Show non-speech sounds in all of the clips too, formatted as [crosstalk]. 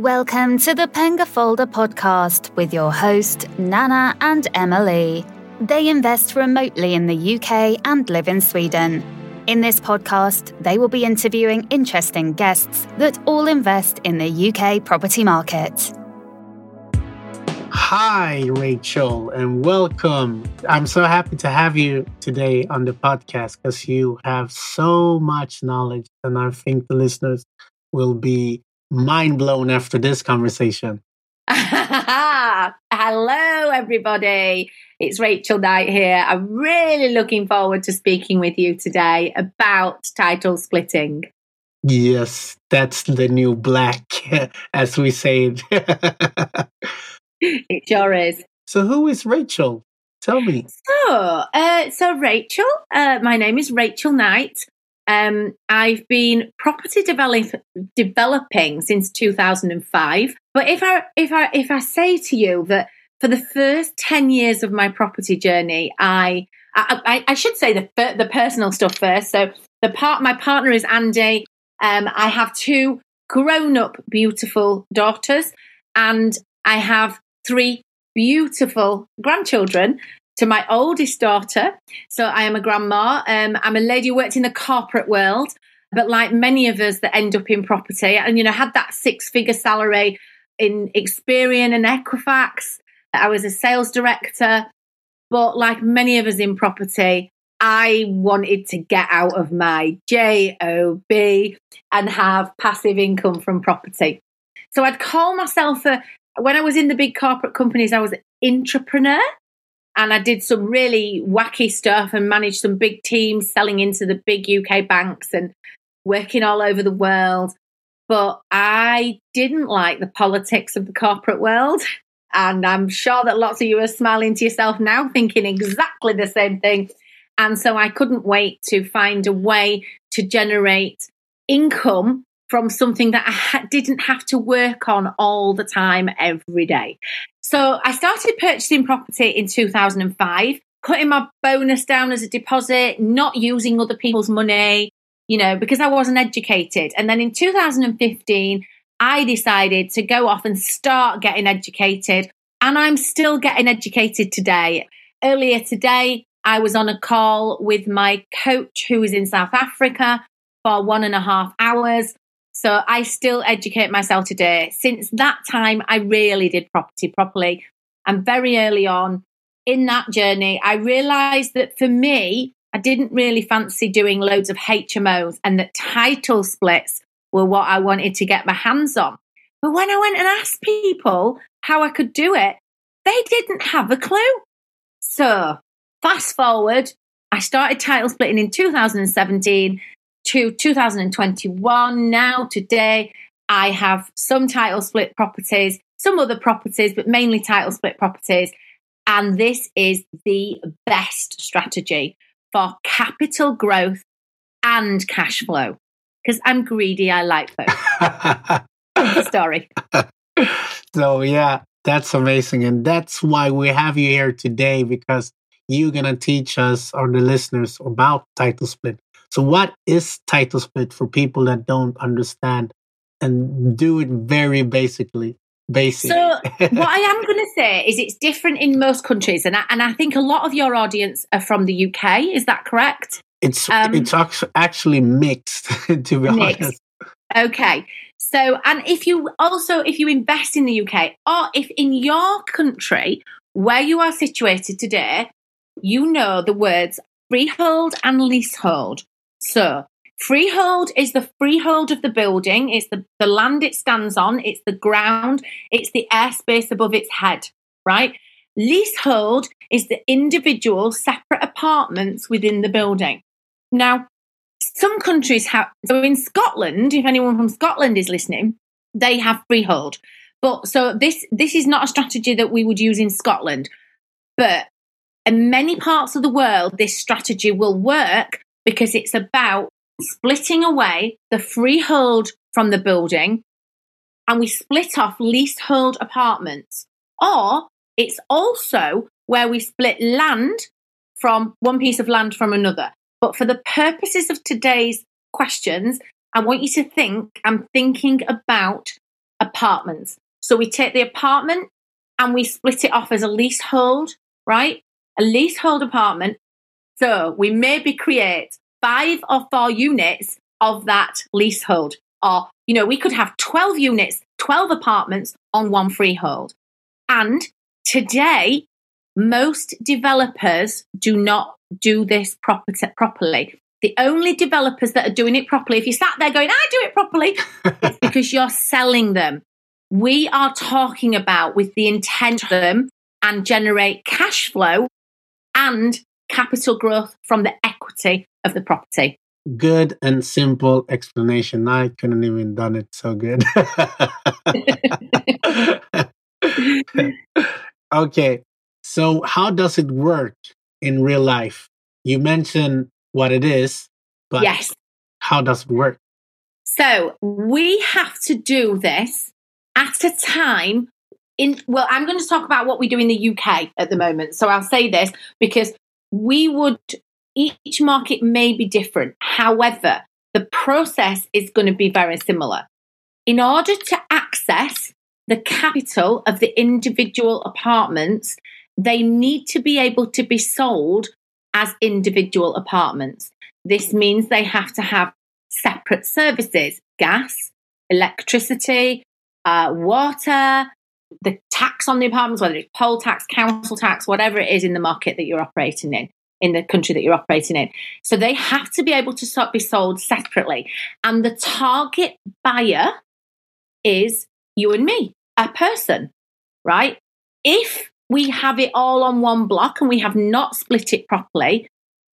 Welcome to the Penga Folder podcast with your host, Nana and Emily. They invest remotely in the UK and live in Sweden. In this podcast, they will be interviewing interesting guests that all invest in the UK property market. Hi, Rachel, and welcome. I'm so happy to have you today on the podcast because you have so much knowledge, and I think the listeners will be mind blown after this conversation. [laughs] Hello, everybody. It's Rachel Knight here. I'm really looking forward to speaking with you today about title splitting. Yes, that's the new black, [laughs] as we say it. [laughs] it sure is. So, who is Rachel? Tell me. So, uh, so Rachel, uh, my name is Rachel Knight. Um, I've been property develop, developing since 2005. But if I if I if I say to you that for the first 10 years of my property journey, I I, I should say the the personal stuff first. So the part my partner is Andy. Um, I have two grown up beautiful daughters, and I have three beautiful grandchildren to my oldest daughter. So I am a grandma. Um, I'm a lady who worked in the corporate world, but like many of us that end up in property, and you know, had that six figure salary in Experian and Equifax. I was a sales director, but like many of us in property, I wanted to get out of my job and have passive income from property. So I'd call myself a when I was in the big corporate companies, I was an entrepreneur and I did some really wacky stuff and managed some big teams selling into the big UK banks and working all over the world. But I didn't like the politics of the corporate world. And I'm sure that lots of you are smiling to yourself now, thinking exactly the same thing. And so I couldn't wait to find a way to generate income from something that I ha- didn't have to work on all the time every day. So I started purchasing property in 2005, cutting my bonus down as a deposit, not using other people's money, you know, because I wasn't educated. And then in 2015, I decided to go off and start getting educated. And I'm still getting educated today. Earlier today, I was on a call with my coach who was in South Africa for one and a half hours. So I still educate myself today. Since that time, I really did property properly. And very early on in that journey, I realized that for me, I didn't really fancy doing loads of HMOs and that title splits were what I wanted to get my hands on. But when I went and asked people how I could do it, they didn't have a clue. So fast forward, I started title splitting in 2017 to 2021. Now, today, I have some title split properties, some other properties, but mainly title split properties. And this is the best strategy for capital growth and cash flow because I'm greedy. I like both. [laughs] story. So, yeah, that's amazing. And that's why we have you here today because you're going to teach us or the listeners about title split. So, what is title split for people that don't understand and do it very basically? Basic. So, what I am going [laughs] to say is it's different in most countries, and I, and I think a lot of your audience are from the UK. Is that correct? It's um, it's actually mixed, [laughs] to be mixed. honest. Okay. So, and if you also if you invest in the UK, or if in your country where you are situated today, you know the words freehold and leasehold. So, freehold is the freehold of the building, it's the, the land it stands on, it's the ground, it's the airspace above its head, right? Leasehold is the individual separate apartments within the building. Now, some countries have, so in Scotland, if anyone from Scotland is listening, they have freehold. But so this this is not a strategy that we would use in Scotland. But in many parts of the world, this strategy will work because it's about splitting away the freehold from the building and we split off leasehold apartments. Or it's also where we split land from one piece of land from another. But for the purposes of today's questions, I want you to think I'm thinking about apartments. So we take the apartment and we split it off as a leasehold, right? A leasehold apartment. So we maybe create five or four units of that leasehold. Or, you know, we could have 12 units, 12 apartments on one freehold. And today, most developers do not do this proper, properly. The only developers that are doing it properly, if you sat there going, I do it properly, [laughs] it's because you're selling them. We are talking about with the intent of them and generate cash flow and capital growth from the equity of the property. Good and simple explanation. I couldn't even done it so good. [laughs] okay. So how does it work in real life? You mentioned what it is, but yes. how does it work? So we have to do this at a time in well, I'm going to talk about what we do in the UK at the moment. So I'll say this because we would each market may be different. However, the process is going to be very similar. In order to access the capital of the individual apartments, they need to be able to be sold as individual apartments. This means they have to have separate services gas, electricity, uh, water, the tax on the apartments, whether it's poll tax, council tax, whatever it is in the market that you're operating in, in the country that you're operating in. So they have to be able to be sold separately. And the target buyer is you and me, a person, right? If we have it all on one block and we have not split it properly,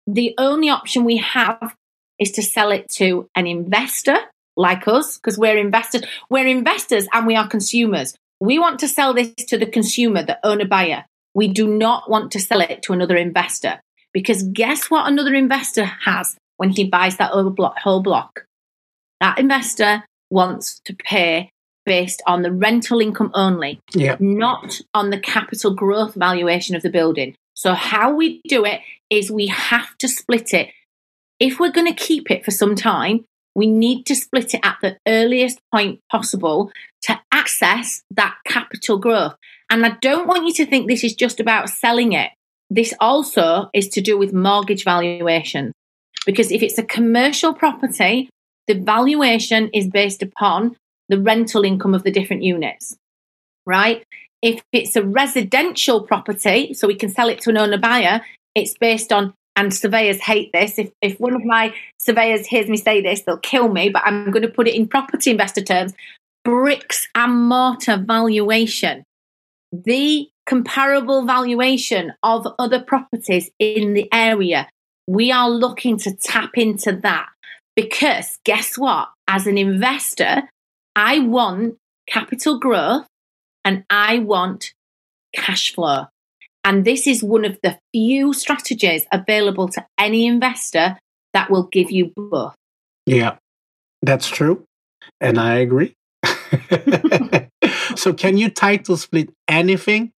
the only option we have is to sell it to an investor like us, because we're investors. We're investors and we are consumers. We want to sell this to the consumer, the owner buyer. We do not want to sell it to another investor. Because guess what another investor has when he buys that whole block? Whole block? That investor wants to pay based on the rental income only, yeah. not on the capital growth valuation of the building. So, how we do it is we have to split it. If we're going to keep it for some time, we need to split it at the earliest point possible to access that capital growth. And I don't want you to think this is just about selling it. This also is to do with mortgage valuation. Because if it's a commercial property, the valuation is based upon the rental income of the different units, right? If it's a residential property, so we can sell it to an owner buyer, it's based on, and surveyors hate this. If, if one of my surveyors hears me say this, they'll kill me, but I'm going to put it in property investor terms bricks and mortar valuation. The comparable valuation of other properties in the area. We are looking to tap into that because guess what? As an investor, I want capital growth and I want cash flow. And this is one of the few strategies available to any investor that will give you both. Yeah, that's true. And I agree. [laughs] so, can you title split anything?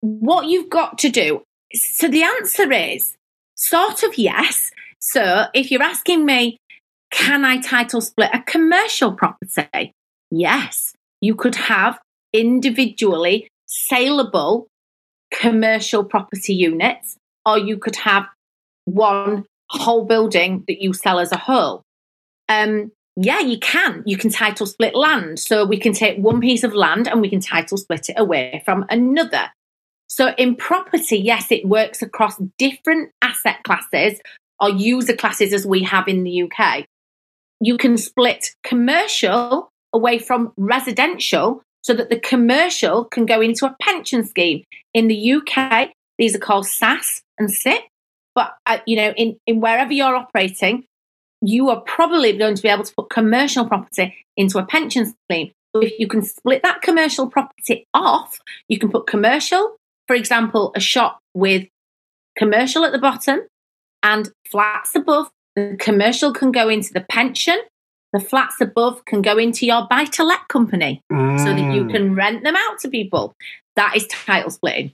what you've got to do. So the answer is sort of yes. So if you're asking me, can I title split a commercial property? Yes, you could have individually saleable commercial property units, or you could have one whole building that you sell as a whole. Um, yeah, you can. You can title split land. So we can take one piece of land and we can title split it away from another. So in property, yes, it works across different asset classes or user classes as we have in the UK. You can split commercial away from residential so that the commercial can go into a pension scheme. In the UK, these are called SSAS and SIPP. But uh, you know, in, in wherever you're operating, you are probably going to be able to put commercial property into a pension scheme. So if you can split that commercial property off, you can put commercial for example, a shop with commercial at the bottom and flats above. The commercial can go into the pension. The flats above can go into your buy to let company mm. so that you mm. can rent them out to people. That is title splitting.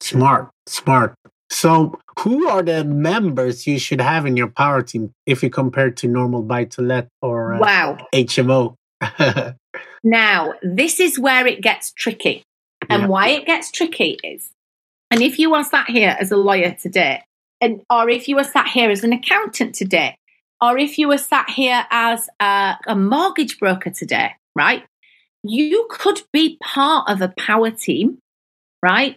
Smart, smart. So, who are the members you should have in your power team if you compare to normal buy to let or uh, wow HMO? [laughs] Now, this is where it gets tricky. And Yeah. why it gets tricky is, and if you are sat here as a lawyer today, and or if you were sat here as an accountant today, or if you were sat here as a, a mortgage broker today, right? You could be part of a power team, right?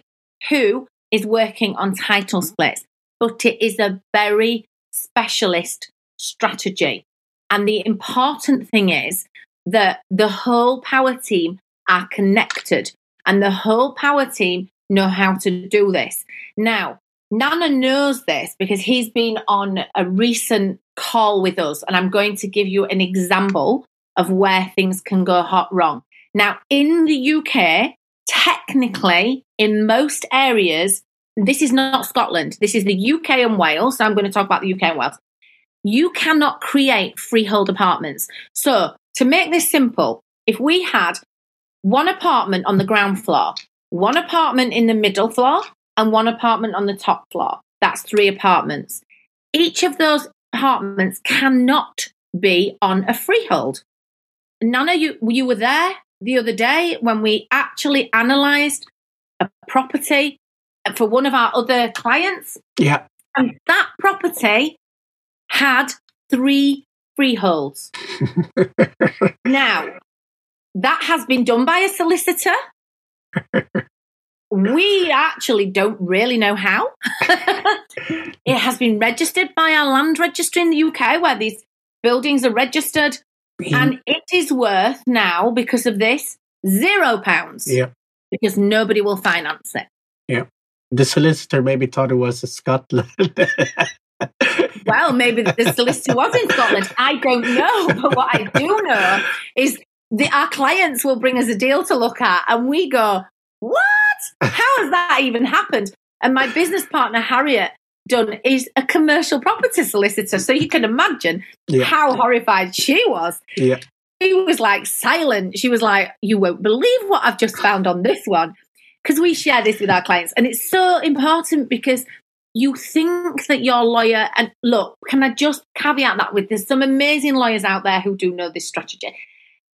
Who is working on title splits, but it is a very specialist strategy. And the important thing is that the whole power team are connected and the whole power team know how to do this. Now, Nana knows this because he's been on a recent call with us, and I'm going to give you an example of where things can go hot wrong. Now, in the UK, technically, in most areas, this is not Scotland, this is the UK and Wales. So I'm going to talk about the UK and Wales. You cannot create freehold apartments. So, to make this simple, if we had one apartment on the ground floor, one apartment in the middle floor, and one apartment on the top floor, that's three apartments. Each of those apartments cannot be on a freehold. Nana, you you were there the other day when we actually analysed a property for one of our other clients, Yeah. and that property had three freeholds. [laughs] now, that has been done by a solicitor. [laughs] we actually don't really know how. [laughs] it has been registered by our land registry in the UK, where these buildings are registered, mm-hmm. and it is worth now because of this zero pounds yeah. because nobody will finance it. Yeah. The solicitor maybe thought it was Scotland. [laughs] Well, maybe the solicitor was in Scotland. I don't know, but what I do know is the, our clients will bring us a deal to look at, and we go, "What? How has that even happened?" And my business partner Harriet Dunn is a commercial property solicitor, so you can imagine Yeah. how horrified she was. yeah. She was like silent. She was like, "You won't believe what I've just found on this one," because we share this with our clients, and it's so important because you think that your lawyer and look can i just caveat that with there's some amazing lawyers out there who do know this strategy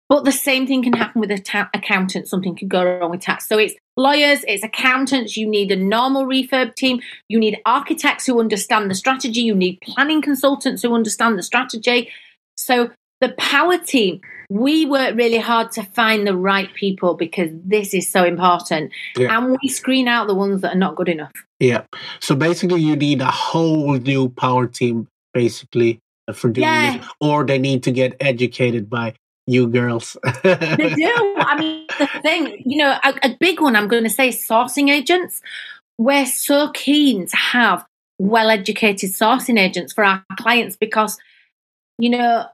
but the same thing can happen with a ta- accountant. Something could go wrong with tax. So it's lawyers it's accountants. You need a normal refurb team. You need architects who understand the strategy. You need planning consultants who understand the strategy. So the power team we work really hard to find the right people because this is so important. Yeah. and we screen out the ones that are not good enough. Yeah. So basically, you need a whole new power team, basically, for doing Yeah. this, or they need to get educated by you girls. [laughs] they do. I mean, the thing, you know, a, a big one I'm going to say sourcing agents. We're so keen to have well educated sourcing agents for our clients because, you know,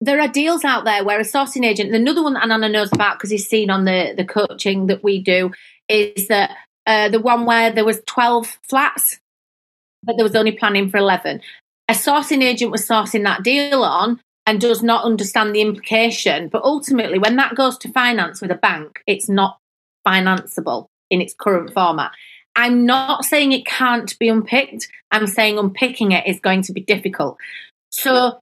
there are deals out there where a sourcing agent, another one that Nana knows about because he's seen on the, the coaching that we do, is that uh, the one where there was 12 flats, but there was only planning for 11. A sourcing agent was sourcing that deal on and does not understand the implication. But ultimately, when that goes to finance with a bank, it's not financeable in its current format. I'm not saying it can't be unpicked. I'm saying unpicking it is going to be difficult. So,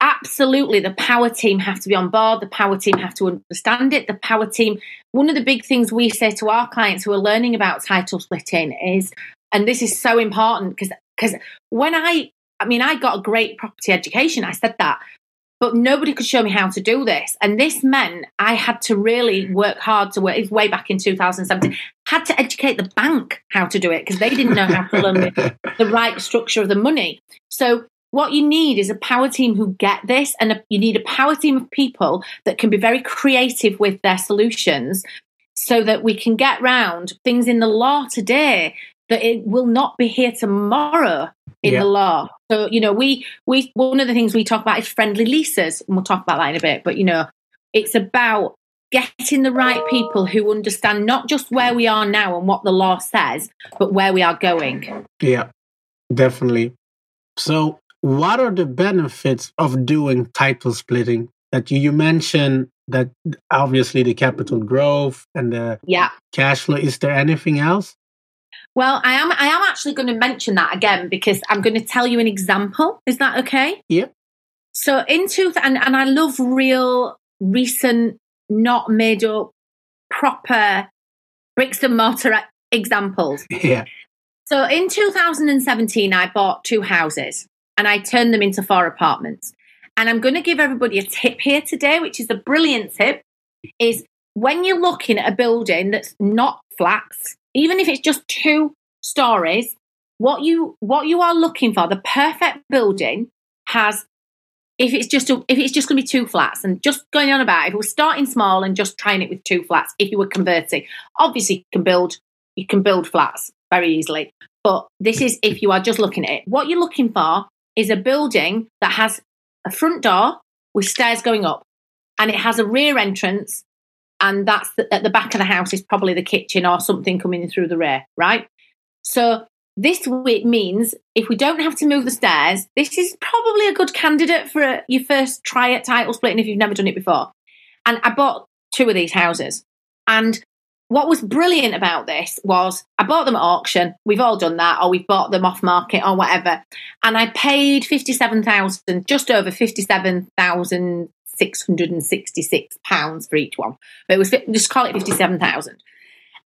absolutely, the power team have to be on board. The power team have to understand it. The power team, one of the big things we say to our clients who are learning about title splitting is, and this is so important because because when I, I mean, I got a great property education. I said that, but nobody could show me how to do this. And this meant I had to really work hard to work. It's way back in 2017. Had to educate the bank how to do it because they didn't know how to learn the, right structure of the money. So what you need is a power team who get this, and a, you need a power team of people that can be very creative with their solutions, so that we can get round things in the law today that it will not be here tomorrow in Yeah. the law. So you know, we we one of the things we talk about is friendly leases, and we'll talk about that in a bit. But you know, it's about getting the right people who understand not just where we are now and what the law says, but where we are going. yeah, definitely. So, what are the benefits of doing title splitting? That you, you mentioned that obviously the capital growth and the Yeah. cash flow. Is there anything else? Well, I am I am actually going to mention that again because I'm going to tell you an example. Is that okay? Yeah. So in two and, and I love real recent not made up proper bricks and mortar examples. [laughs] Yeah. So in 2017, I bought two houses and I turned them into four apartments. And I'm going to give everybody a tip here today, which is a brilliant tip, is when you're looking at a building that's not flats, even if it's just two stories, what you what you are looking for, the perfect building has if it's just a, if it's just going to be two flats and just going on about if we're starting small and just trying it with two flats if you were converting obviously you can build you can build flats very easily but this is if you are just looking at it. What you're looking for is a building that has a front door with stairs going up and it has a rear entrance and that's the, at the back of the house is probably the kitchen or something coming through the rear, right? So this week means if we don't have to move the stairs, this is probably a good candidate for a, your first try at title splitting if you've never done it before. And I bought two of these houses. And what was brilliant about this was I bought them at auction. We've all done that, or we've bought them off market or whatever. And I paid 57,000, just over 57,000 £666 for each one. But it was, just call it 57,000.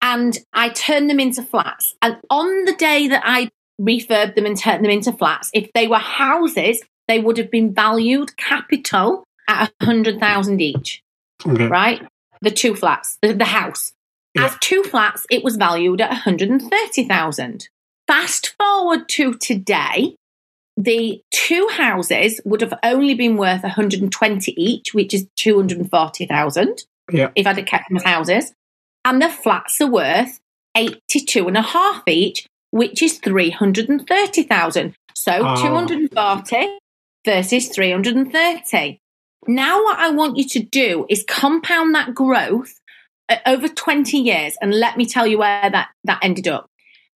And I turned them into flats. And on the day that I refurbed them and turned them into flats, if they were houses, they would have been valued capital at 100,000 each. Okay. Right? The two flats, the, the house. Yeah. As two flats, it was valued at 130,000. Fast forward to today, the two houses would have only been worth 120 each, which is 240,000. Yeah. If I'd have kept them as houses and the flats are worth 82 and a half each, which is 330,000. So oh. 240 versus 330. Now, what I want you to do is compound that growth uh, over 20 years. And let me tell you where that, that ended up.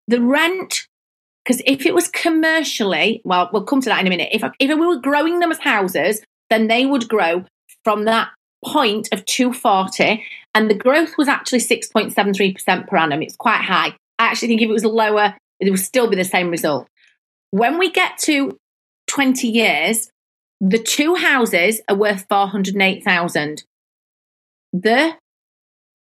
The rent, because if it was commercially, well, we'll come to that in a minute. If, if we were growing them as houses, then they would grow from that point of 240 and the growth was actually 6.73% per annum. It's quite high. I actually think if it was lower, it would still be the same result. When we get to 20 years, the two houses are worth 408,000. The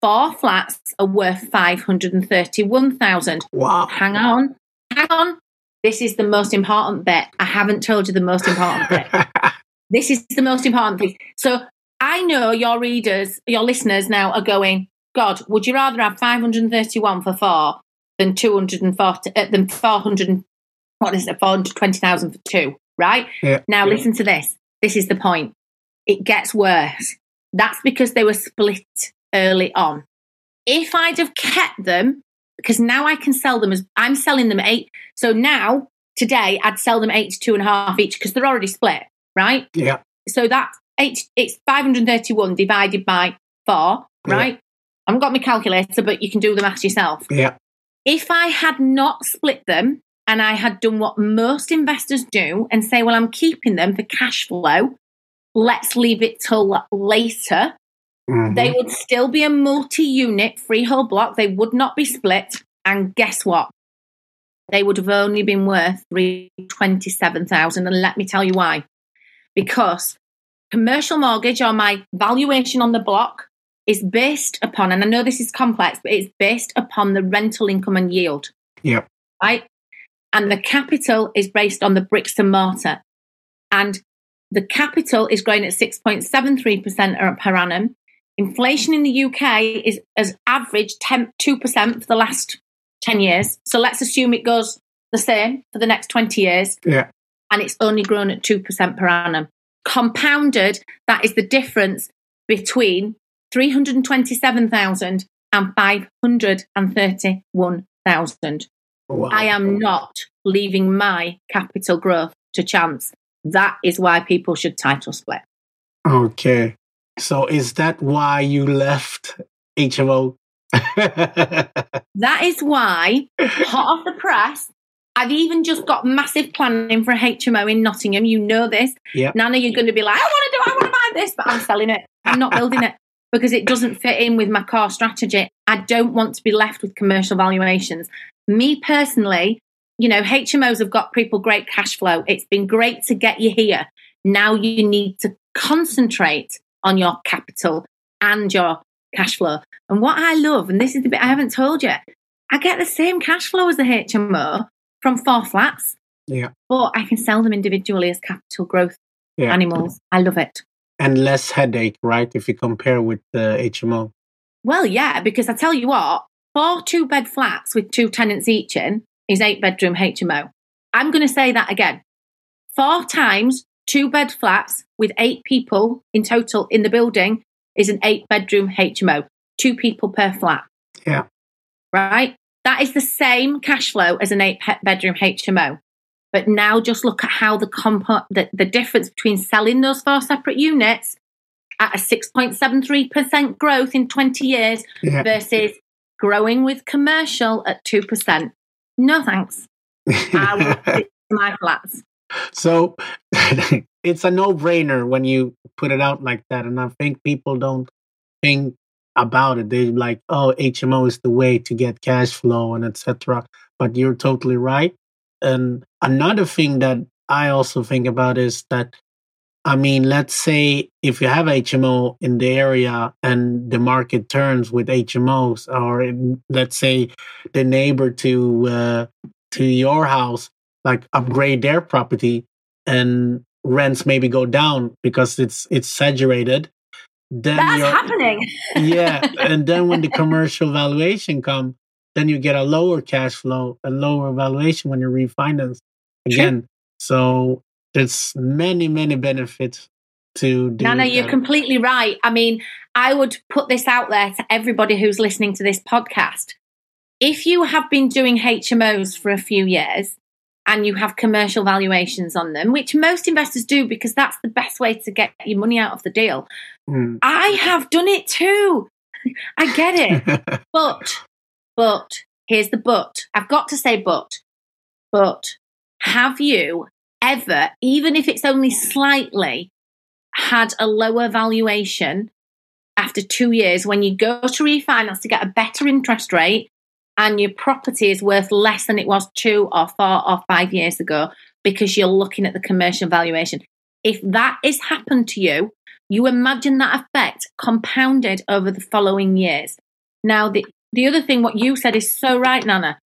four flats are worth 531,000. Wow. Hang on. Hang on. This is the most important bit. I haven't told you the most important bit. [laughs] this is the most important thing. So I know your readers, your listeners now are going, God, would you rather have 531 for four than 240, uh, than 400, what is it, 420,000 for two, right? Yeah, now yeah. listen to this. This is the point. It gets worse. That's because they were split early on. If I'd have kept them, because now I can sell them as I'm selling them eight. So now, today, I'd sell them eight to two and a half each because they're already split, right? Yeah. So that eight, it's 531 divided by four, right? Yeah. I haven't got my calculator, but you can do the math yourself. Yeah. If I had not split them and I had done what most investors do and say, well, I'm keeping them for cash flow, let's leave it till later, mm-hmm. they would still be a multi unit freehold block. They would not be split. And guess what? They would have only been worth 327,000. And let me tell you why. Because commercial mortgage or my valuation on the block is based upon, and I know this is complex, but it's based upon the rental income and yield. Yep. Right. And the capital is based on the bricks and mortar. And the capital is growing at 6.73% per annum. Inflation in the UK is as average 10, 2% for the last 10 years. So let's assume it goes the same for the next 20 years. Yeah. And it's only grown at 2% per annum compounded, that is the difference between 327,000 and 531,000. Wow. I am not leaving my capital growth to chance. That is why people should title split. Okay. So is that why you left HMO? that is why, [laughs] hot off the press, I've even just got massive planning for a HMO in Nottingham. You know this. Yep. Nana, you're going to be like, I want to do, I want to buy this, but I'm selling it. I'm not building it because it doesn't fit in with my core strategy. I don't want to be left with commercial valuations. Me personally, you know, HMOs have got people great cash flow. It's been great to get you here. Now you need to concentrate on your capital and your cash flow. And what I love, and this is the bit I haven't told you, I get the same cash flow as the HMO from four flats, Yeah. but I can sell them individually as capital growth Yeah. animals. I love it. And less headache, right? If you compare with the HMO. Well, yeah, because I tell you what, four two bed flats with two tenants each in is eight bedroom HMO. I'm going to say that again. Four times two bed flats with eight people in total in the building is an eight bedroom HMO, two people per flat. Yeah. Right? That is the same cash flow as an eight bedroom HMO. But now just look at how the, compo- the the difference between selling those four separate units at a 6.73% growth in 20 years Yeah. versus growing with commercial at 2%. No thanks. [laughs] I will my flats. so [laughs] it's a no-brainer when you put it out like that and i think people don't think about it. They're like oh hmo is the way to get cash flow and etc but you're totally right. And another thing that i also think about is that i mean let's say if you have hmo in the area and the market turns with hmos or in, let's say the neighbor to uh, to your house like upgrade their property and rents maybe go down because it's it's saturated then That's you're- happening. yeah and [laughs] then when the commercial valuation come then you get a lower cash flow a lower valuation when you refinance again so there's many many benefits to do no, you're that. completely right. I mean, I would put this out there to everybody who's listening to this podcast. If you have been doing HMOs for a few years and you have commercial valuations on them, which most investors do because that's the best way to get your money out of the deal, Mm. I have done it too. [laughs] I get it. [laughs] But, but, here's the but. I've got to say but. But have you ever, even if it's only slightly, had a lower valuation after two years when you go to refinance to get a better interest rate and your property is worth less than it was two or four or five years ago because you're looking at the commercial valuation? If that has happened to you, you imagine that effect compounded over the following years. Now, the, the other thing, what you said is so right, Nana.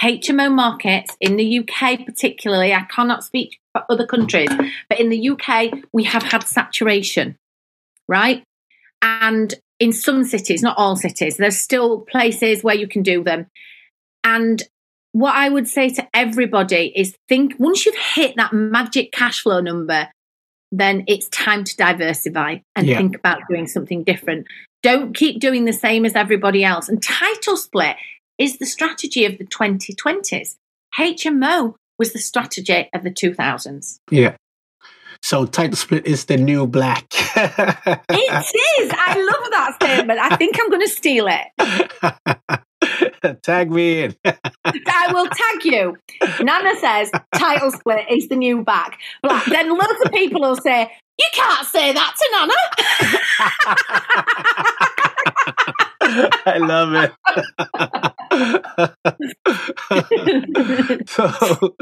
HMO markets in the UK, particularly, I cannot speak for other countries, but in the UK, we have had saturation, right? And in some cities, not all cities, there's still places where you can do them. And what I would say to everybody is think once you've hit that magic cash flow number, then it's time to diversify and Yeah. think about doing something different. Don't keep doing the same as everybody else. And title split is the strategy of the 2020s. HMO was the strategy of the 2000s. yeah so title split is the new black It is. I love that statement. I think I'm going to steal it. Tag me in. I will tag you. Nana says title split is the new back. Black. Then loads of people will say, You can't say that to Nana. [laughs] [laughs] I love it. [laughs] so,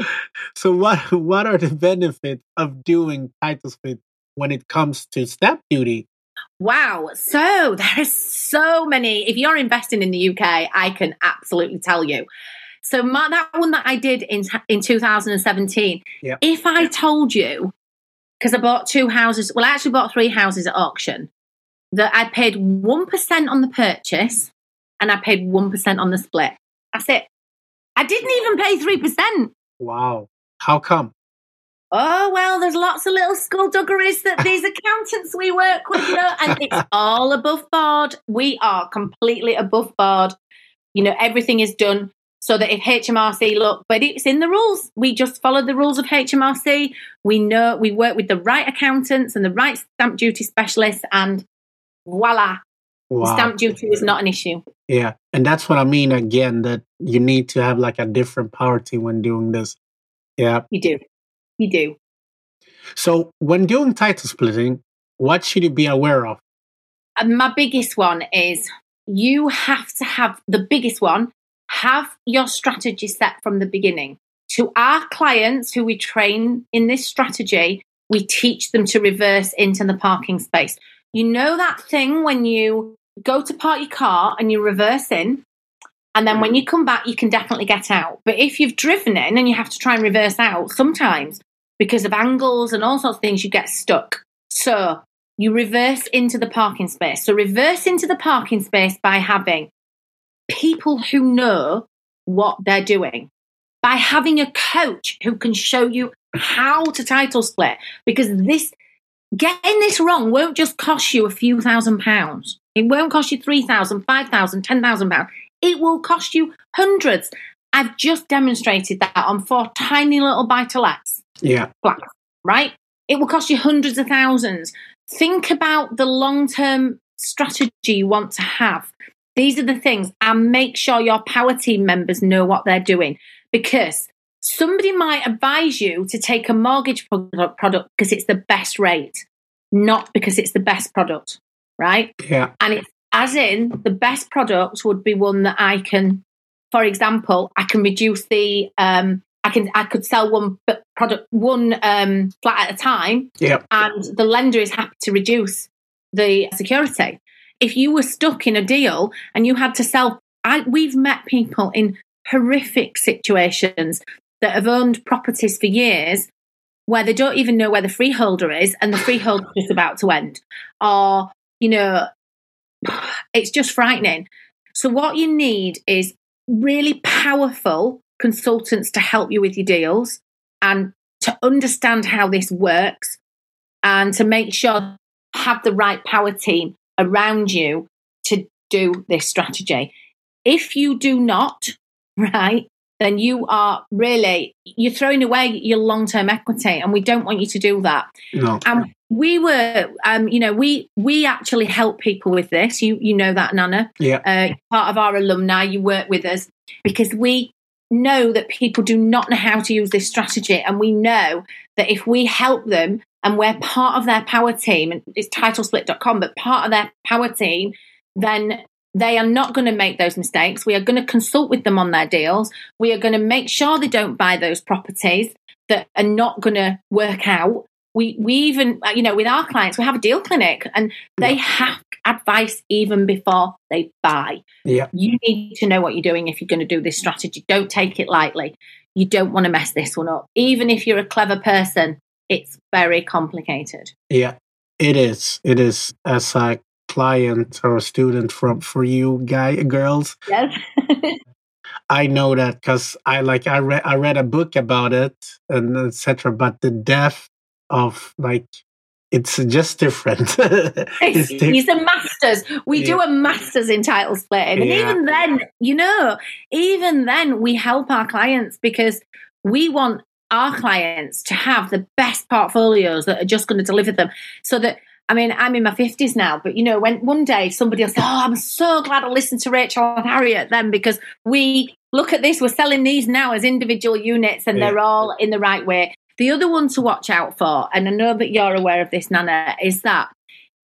so what what are the benefits of doing title split when it comes to stamp duty? Wow. So there are so many. If you're investing in the UK, I can absolutely tell you. So my, that one that I did in in 2017. Yep. If I told you, because I bought two houses, well, I actually bought three houses at auction, that I paid one percent on the purchase and I paid one percent on the split. That's it. I didn't even pay three percent. Wow, how come? Oh well, there's lots of little skullduggeries that [laughs] these accountants we work with, you know, and it's all above board. We are completely above board. You know, everything is done so that if HMRC look, but it's in the rules. We just follow the rules of HMRC. We know we work with the right accountants and the right stamp duty specialists, and voila, Wow. stamp duty is not an issue. Yeah, and that's what I mean again. That you need to have like a different team when doing this. Yeah. You do, you do. So when doing title splitting, what should you be aware of? And my biggest one is you have to have the biggest one, have your strategy set from the beginning. To our clients who we train in this strategy, we teach them to reverse into the parking space. You know that thing when you go to park your car and you reverse in, and then when mm. you come back, you can definitely get out. But if you've driven in and you have to try and reverse out, sometimes because of angles and all sorts of things, you get stuck. So you reverse into the parking space. So reverse into the parking space by having people who know what they're doing, by having a coach who can show you how to title split, because this getting this wrong won't just cost you a few thousand pounds. It won't cost you three thousand, five thousand, ten thousand pounds. It will cost you hundreds. I've just demonstrated that on four tiny little buy to lets. Yeah. Right? It will cost you hundreds of thousands. Think about the long term strategy you want to have. These are the things, and make sure your power team members know what they're doing because somebody might advise you to take a mortgage product because it's the best rate, not because it's the best product, right? Yeah. And it's as in the best product would be one that I can, for example, I can reduce the um, I can I could sell one product one um, flat at a time, Yep. and the lender is happy to reduce the security. If you were stuck in a deal and you had to sell, I, we've met people in horrific situations that have owned properties for years where they don't even know where the freeholder is and the freehold is about to end, or you know, [sighs] it's just frightening. So what you need is really powerful consultants to help you with your deals and to understand how this works and to make sure have the right power team around you to do this strategy. If you do not, [laughs] right, then you are really you're throwing away your long-term equity and we don't want you to do that. No. And we were um, you know, we we actually help people with this. You you know that Nana. Yeah. Uh, part of our alumni, you work with us because we know that people do not know how to use this strategy. And we know that if we help them and we're part of their power team, and it's titlesplit.com, but part of their power team, then they are not going to make those mistakes. We are going to consult with them on their deals. We are going to make sure they don't buy those properties that are not going to work out. We we even uh, you know with our clients we have a deal clinic and they have advice even before they buy. Yeah. You need to know what you're doing if you're going to do this strategy. Don't take it lightly. You don't want to mess this one up. Even if you're a clever person, it's very complicated. Yeah. It is. It is as a client or a student from for you guy girls. Yes. [laughs] I know that because I like I read I read a book about it and etc. But the depth of like it's just different. [laughs] it's He's a masters. We yeah. do a masters in title splitting, and yeah. even then, you know, even then, we help our clients because we want our clients to have the best portfolios that are just going to deliver them, so that. I mean, I'm in my 50s now, but you know, when one day somebody will say, Oh, I'm so glad I listened to Rachel and Harriet then because we look at this, we're selling these now as individual units and yeah. they're all in the right way. The other one to watch out for, and I know that you're aware of this, Nana, is that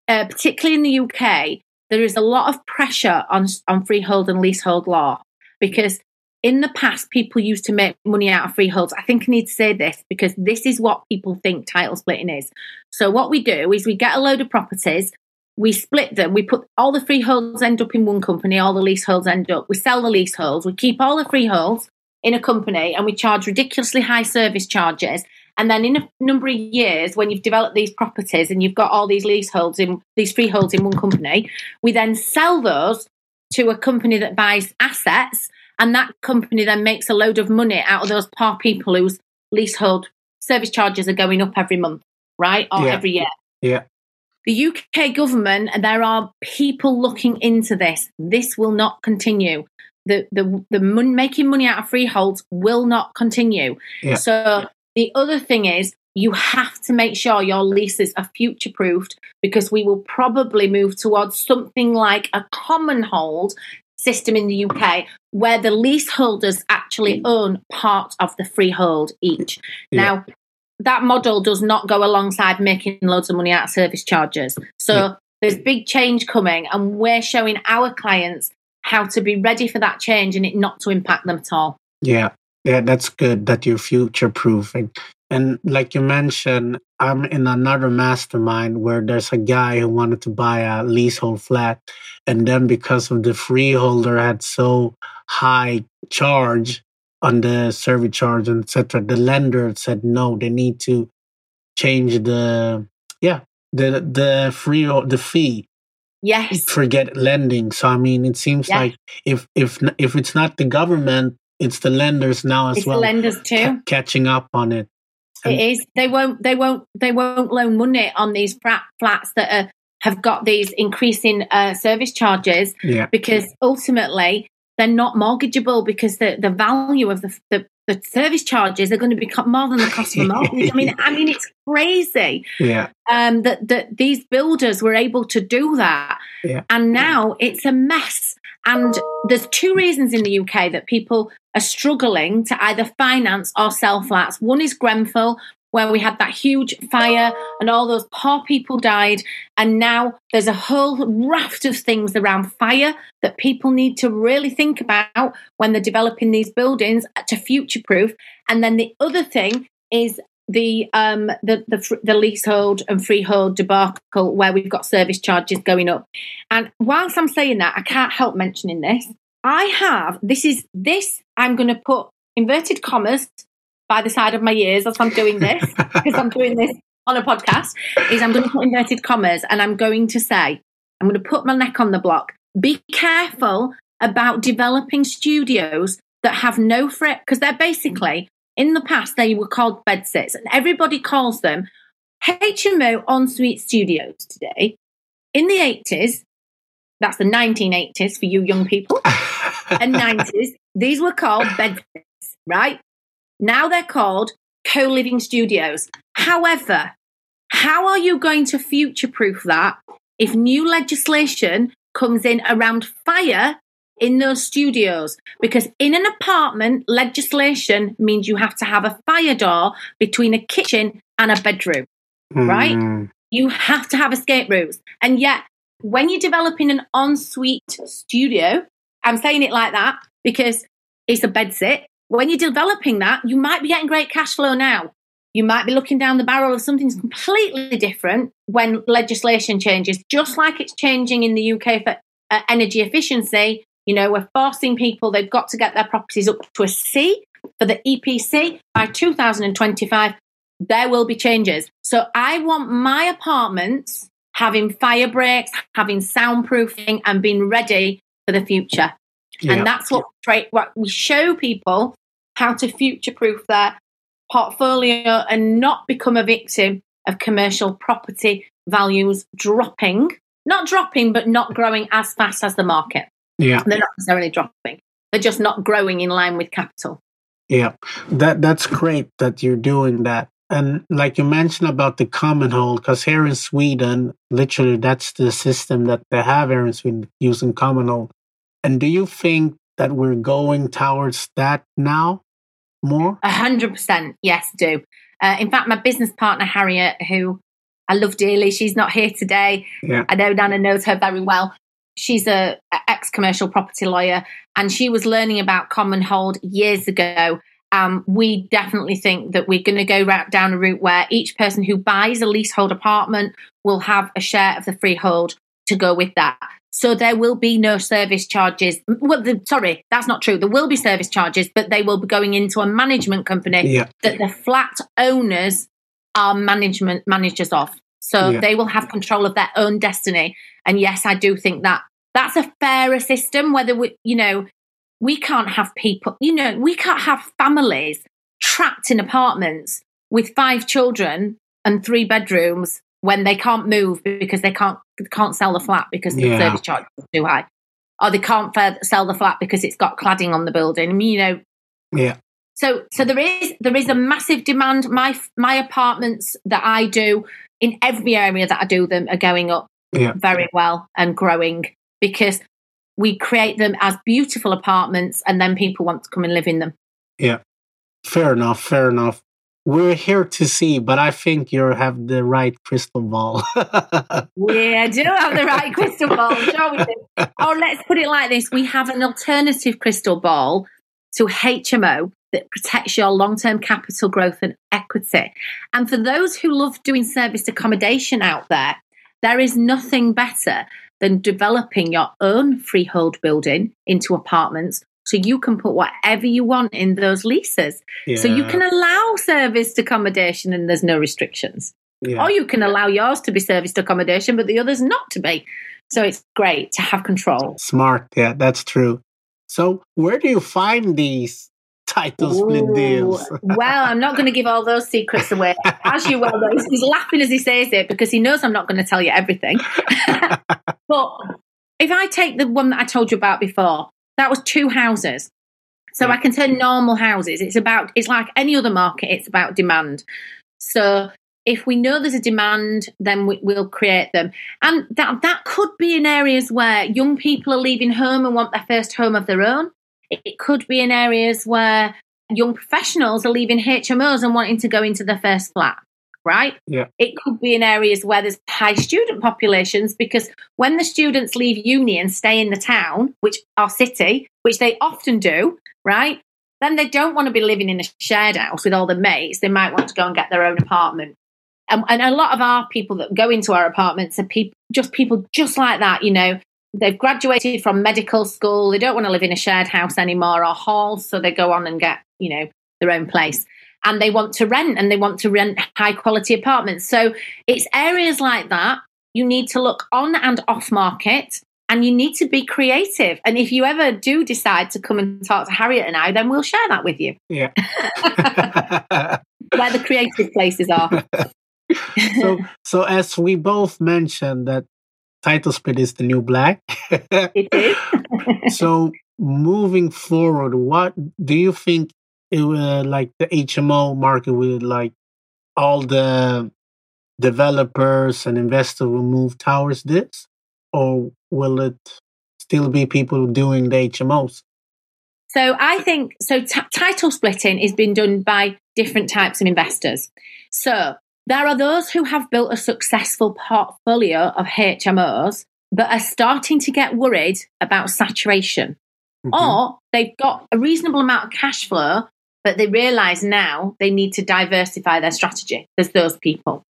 uh, particularly in the UK, there is a lot of pressure on on freehold and leasehold law because in the past people used to make money out of freeholds. I think I need to say this because this is what people think title splitting is. So what we do is we get a load of properties, we split them, we put all the freeholds end up in one company, all the leaseholds end up. We sell the leaseholds, we keep all the freeholds in a company and we charge ridiculously high service charges and then in a number of years, when you've developed these properties and you've got all these leaseholds in these freeholds in one company, we then sell those to a company that buys assets, and that company then makes a load of money out of those poor people whose leasehold service charges are going up every month, right? Or yeah. every year. Yeah. The UK government, there are people looking into this. This will not continue. The the the mon- making money out of freeholds will not continue. Yeah. So the other thing is you have to make sure your leases are future proofed because we will probably move towards something like a common hold system in the UK where the leaseholders actually mm. own part of the freehold each. Yeah. Now, that model does not go alongside making loads of money out of service charges. So yeah. there's big change coming, and we're showing our clients how to be ready for that change and it not to impact them at all. Yeah, yeah, that's good that you're future proofing. And like you mentioned, I'm in another mastermind where there's a guy who wanted to buy a leasehold flat. And then because of the freeholder had so high charge on the service charge and etc., the lender said no, they need to change the yeah, the the free the fee Yes. forget lending. So I mean, it seems Yeah. like if if if it's not the government, it's the lenders now as It's the well lenders too. ca- catching up on it. It is. They won't. They won't. They won't loan money on these flat flats that are, have got these increasing uh, service charges Yeah, because ultimately they're not mortgageable because the, the value of the, the the service charges are going to become more than the cost of a mortgage. I mean, I mean, it's crazy yeah, um, that that these builders were able to do that, Yeah. and now it's a mess. And there's two reasons in the UK that people are struggling to either finance or sell flats. One is Grenfell, where we had that huge fire and all those poor people died, and now there's a whole raft of things around fire that people need to really think about when they're developing these buildings to future proof. And then the other thing is the um the, the the leasehold and freehold debacle where we've got service charges going up. And whilst I'm saying that, I can't help mentioning this. I have this is this I'm going to put inverted commas by the side of my ears as I'm doing this [laughs] because I'm doing this on a podcast. Is I'm going to put inverted commas and I'm going to say I'm going to put my neck on the block. Be careful about developing studios that have no fret because they're basically in the past they were called bedsits and everybody calls them HMO ensuite studios today. In the 80s, that's the 1980s for you young people, [laughs] and 90s, these were called bedsits, right? Now they're called co living studios. However, how are you going to future proof that if new legislation comes in around fire in those studios? Because in an apartment, legislation means you have to have a fire door between a kitchen and a bedroom. right? Mm, You have to have escape routes. And yet, when you're developing an ensuite studio, I'm saying it like that because it's a bed sit. When you're developing that, you might be getting great cash flow now. You might be looking down the barrel of something completely different when legislation changes, just like it's changing in the UK for uh, energy efficiency. You know, we're forcing people, they've got to get their properties up to a C for the EPC by 2025. There will be changes. So I want my apartments having fire breaks, having soundproofing, and being ready for the future. yeah, And that's what, tra- what we show people how to future proof their portfolio and not become a victim of commercial property values dropping. Not dropping, but not growing as fast as the market. Yeah, They're not necessarily dropping. They're just not growing in line with capital. yeah. That that's great that you're doing that. And like you mentioned about the common hold, because here in Sweden, literally that's the system that they have here in Sweden using common hold. And do you think that we're going towards that now more? A hundred percent, yes, do. Uh, in fact, my business partner Harriet, who I love dearly, she's not here today. Yeah. I know Nana knows her very well. She's a, a ex commercial property lawyer, and she was learning about common hold years ago. Um, we definitely think that we're going to go ra- down a route where each person who buys a leasehold apartment will have a share of the freehold to go with that. So there will be no service charges. Well, the, sorry, that's not true. There will be service charges, but they will be going into a management company Yeah, that the flat owners are management managers of. So Yeah. they will have control of their own destiny. And yes, I do think that that's a fairer system. Whether we, you know, we can't have people, you know, we can't have families trapped in apartments with five children and three bedrooms when they can't move because they can't can't sell the flat because the Yeah. service charge is too high, or they can't sell the flat because it's got cladding on the building. I mean, you know, yeah, so so there is there is a massive demand. My my apartments that I do in every area that I do them are going up Yeah. very well and growing because we create them as beautiful apartments and then people want to come and live in them. Yeah. Fair enough, fair enough. We're here to see, but I think you have the right crystal ball. [laughs] We do have the right crystal ball, we do. Or let's put it like this: we have an alternative crystal ball to HMO, that protects your long term capital growth and equity. And for those who love doing serviced accommodation out there, there is nothing better than developing your own freehold building into apartments so you can put whatever you want in those leases. Yeah. So you can allow serviced accommodation and there's no restrictions. Yeah. Or you can allow yours to be serviced accommodation, but the others not to be. So it's great to have control. Smart. Yeah, that's true. So where do you find these title split deals? [laughs] well, I'm not going to give all those secrets away. As you well know, he's laughing as he says it because he knows I'm not going to tell you everything. [laughs] but if I take the one that I told you about before, that was two houses. So yeah. I can turn normal houses. It's about it's like any other market. It's about demand. So if we know there's a demand, then we, will create them. And that that could be in areas where young people are leaving home and want their first home of their own. It, could be in areas where young professionals are leaving HMOs and wanting to go into the first flat right? Yeah. It could be in areas where there's high student populations because when the students leave uni and stay in the town, which our city, which they often do, right? Then they don't want to be living in a shared house with all the mates. They might want to go and get their own apartment. And, and a lot of our people that go into our apartments are people, just people just like that, you know, they've graduated from medical school. They don't want to live in a shared house anymore or halls. So they go on and get, you know, their own place and they want to rent and they want to rent high quality apartments. So it's areas like that. You need to look on and off market and you need to be creative. And if you ever do decide to come and talk to Harriet and I, then we'll share that with you. Yeah. [laughs] [laughs] Where the creative places are. [laughs] so, so as we both mentioned that title split is the new black. it is. [laughs] so moving forward, what do you think it will like the HMO market will like all the developers and investors will move towards this, or will it still be people doing the HMOs? So I think so. Title splitting is being done by different types of investors. So there are those who have built a successful portfolio of HMOs, but are starting to get worried about saturation. Mm-hmm. Or they've got a reasonable amount of cash flow, but they realize now they need to diversify their strategy. There's those people.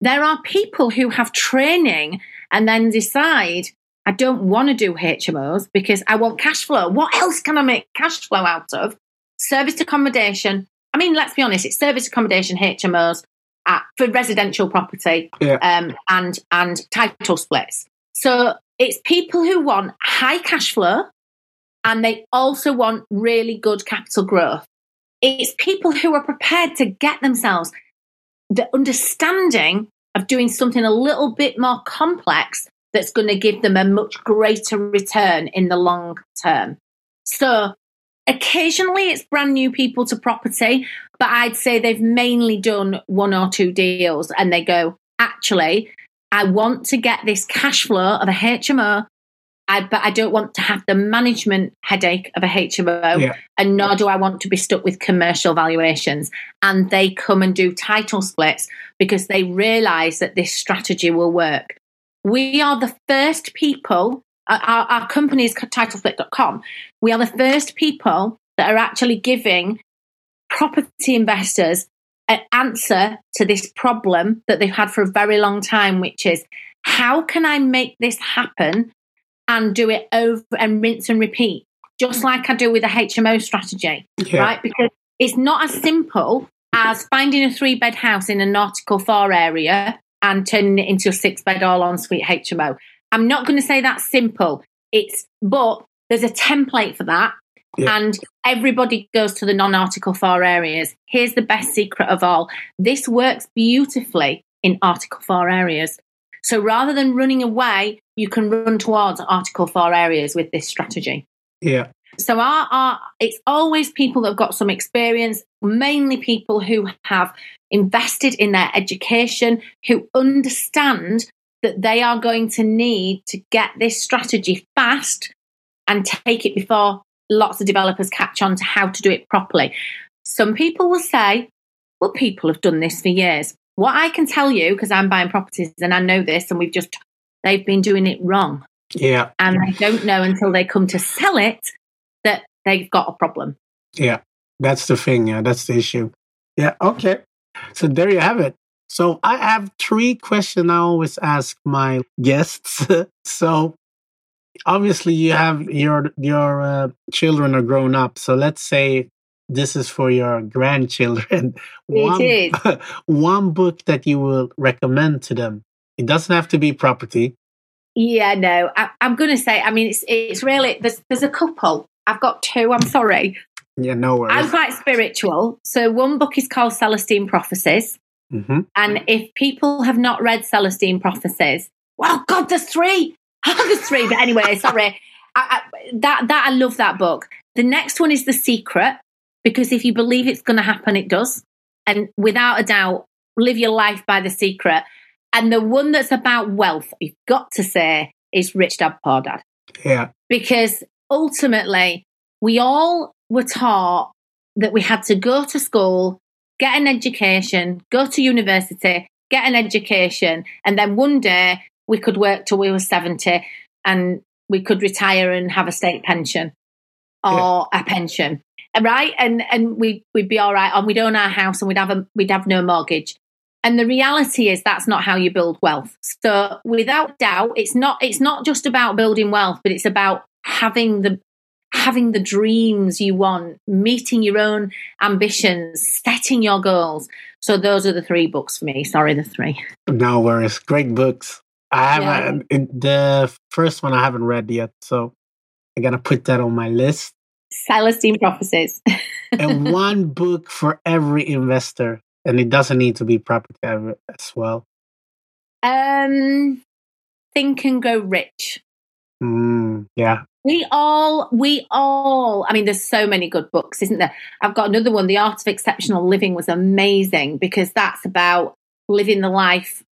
There are people who have training and then decide, I don't want to do HMOs because I want cash flow. What else can I make cash flow out of? Service accommodation. I mean, let's be honest, it's service accommodation, HMOs at, for residential property yeah. um, and, and title splits. So it's people who want high cash flow and they also want really good capital growth. It's people who are prepared to get themselves the understanding of doing something a little bit more complex that's going to give them a much greater return in the long term. So occasionally it's brand new people to property, but I'd say they've mainly done one or two deals and they go, actually, I want to get this cash flow of a HMO I, but I don't want to have the management headache of a HMO, yeah. and nor do I want to be stuck with commercial valuations. And they come and do title splits because they realize that this strategy will work. We are the first people, Uh, our, our company is titlesplit.com. We are the first people that are actually giving property investors an answer to this problem that they've had for a very long time, which is how can I make this happen and do it over and rinse and repeat, just like I do with a HMO strategy, yeah. right? Because it's not as simple as finding a three bed house in an Article 4 area and turning it into a six bed all ensuite HMO. I'm not going to say that's simple. It's, but there's a template for that. Yeah. And everybody goes to the non Article 4 areas. Here's the best secret of all this works beautifully in Article 4 areas. So rather than running away, you can run towards Article 4 areas with this strategy. Yeah. So our, our it's always people that have got some experience, mainly people who have invested in their education, who understand that they are going to need to get this strategy fast and take it before lots of developers catch on to how to do it properly. Some people will say, well, people have done this for years. What I can tell you, because I'm buying properties and I know this, and we've just, they've been doing it wrong. Yeah. And they don't know until they come to sell it that they've got a problem. Yeah. That's the thing. Yeah, that's the issue. Yeah. Okay. So there you have it. So I have three questions I always ask my guests. [laughs] so obviously you have your your uh, children are grown up. So let's say this is for your grandchildren. [laughs] One, it is. [laughs] one book that you will recommend to them. It doesn't have to be property. Yeah, no. I, am going to say. I mean, it's it's really there's there's a couple. I've got two. I'm sorry. Yeah, no worries. I'm quite spiritual. So one book is called Celestine Prophecies. Mm-hmm. And if people have not read Celestine Prophecies, well, God, there's three. [laughs] there's three. But anyway, [laughs] sorry. I, I, that that I love that book. The next one is The Secret because if you believe it's going to happen, it does. And without a doubt, live your life by the secret. And the one that's about wealth, you've got to say, is Rich Dad Poor Dad. Yeah. Because ultimately, we all were taught that we had to go to school, get an education, go to university, get an education, and then one day we could work till we were 70 and we could retire and have a state pension or yeah. a pension right? And and we we'd be all right, and we'd own our house, and we'd have a we'd have no mortgage. And the reality is that's not how you build wealth. So without doubt, it's not it's not just about building wealth, but it's about having the having the dreams you want, meeting your own ambitions, setting your goals. So those are the three books for me. Sorry, the three. No worries. Great books. I haven't yeah. the first one I haven't read yet, so I gotta put that on my list. Celestine prophecies. and [laughs] one book for every investor, and it doesn't need to be property as well. Um, Think and Grow Rich. Mm, yeah. We all, we all, I mean, there's so many good books, isn't there? I've got another one, The Art of Exceptional Living was amazing because that's about living the life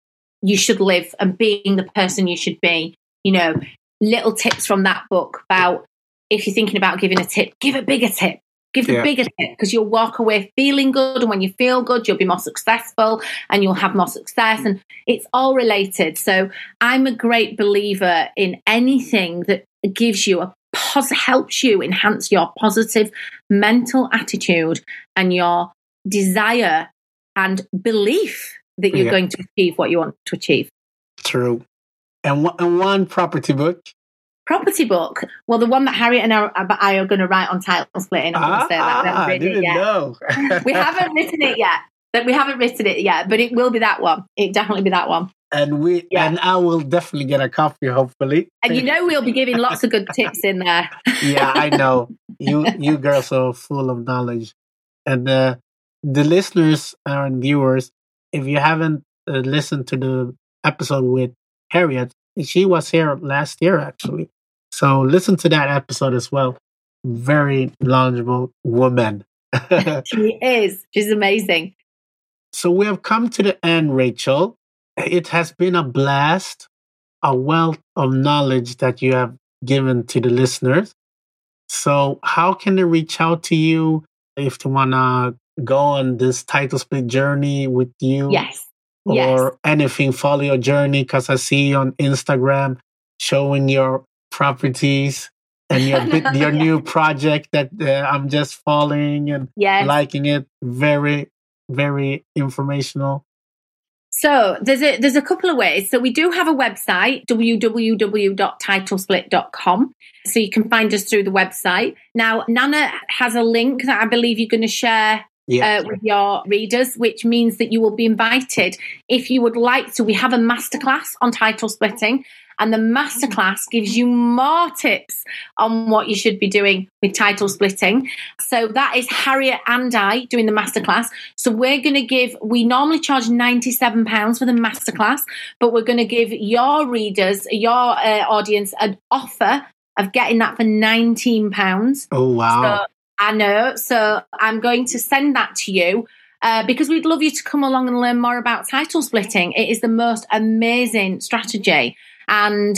you should live and being the person you should be. You know, little tips from that book about if you're thinking about giving a tip, give a bigger tip. Give the yeah. bigger tip because you'll walk away feeling good. And when you feel good, you'll be more successful and you'll have more success. And it's all related. So I'm a great believer in anything that gives you a pos- helps you enhance your positive mental attitude and your desire and belief that you're yeah. going to achieve what you want to achieve. True. And, and one property book property book. Well, the one that Harriet and I are going to write on title splitting. I'm going to say that. Ah, I didn't know. we haven't [laughs] written it yet. But we haven't written it yet, but it will be that one. It definitely be that one. And we yeah. and I will definitely get a copy, hopefully. And you know we'll be giving lots of good tips in there. [laughs] yeah, I know. You [laughs] you girls are full of knowledge. And uh, the listeners and viewers, if you haven't uh, listened to the episode with Harriet, she was here last year actually so listen to that episode as well. Very knowledgeable woman. [laughs] she is. She's amazing. So we have come to the end, Rachel. It has been a blast, a wealth of knowledge that you have given to the listeners. So, how can they reach out to you if they want to go on this title split journey with you? Yes. Or yes. anything, follow your journey because I see you on Instagram showing your properties and your [laughs] your new project that uh, I'm just following and yes. liking it. Very very informational. So there's a there's a couple of ways. So we do have a website www.titlesplit.com. So you can find us through the website. Now Nana has a link that I believe you're going to share uh, with your readers, which means that you will be invited if you would like to. We have a masterclass on title splitting, and the masterclass gives you more tips on what you should be doing with title splitting. So that is Harriet and I doing the masterclass. So we're going to give, we normally charge £97 for the masterclass, but we're going to give your readers, your uh, audience, an offer of getting that for £19. Oh, wow. So, I know. So I'm going to send that to you. Uh, because we'd love you to come along and learn more about title splitting. It is the most amazing strategy. And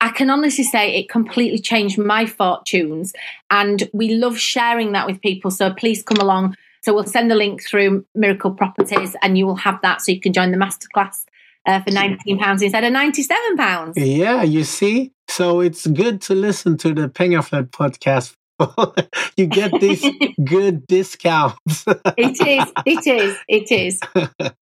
I can honestly say it completely changed my fortunes. And we love sharing that with people. So please come along. So we'll send the link through Miracle Properties and you will have that so you can join the masterclass. Uh, for £19 instead of £97. Yeah, you see? So it's good to listen to the Pengaflödet podcast [laughs] you get these [laughs] good discounts. it is. It is. It is. [laughs]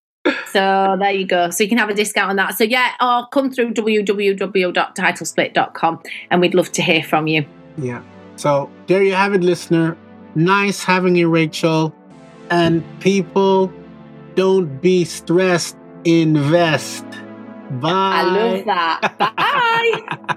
So there you go. So you can have a discount on that. So yeah, or come through www.titlesplit.com and we'd love to hear from you. Yeah. So there you have it, listener. Nice having you, Rachel. And people, don't be stressed, invest. Bye. I love that. Bye.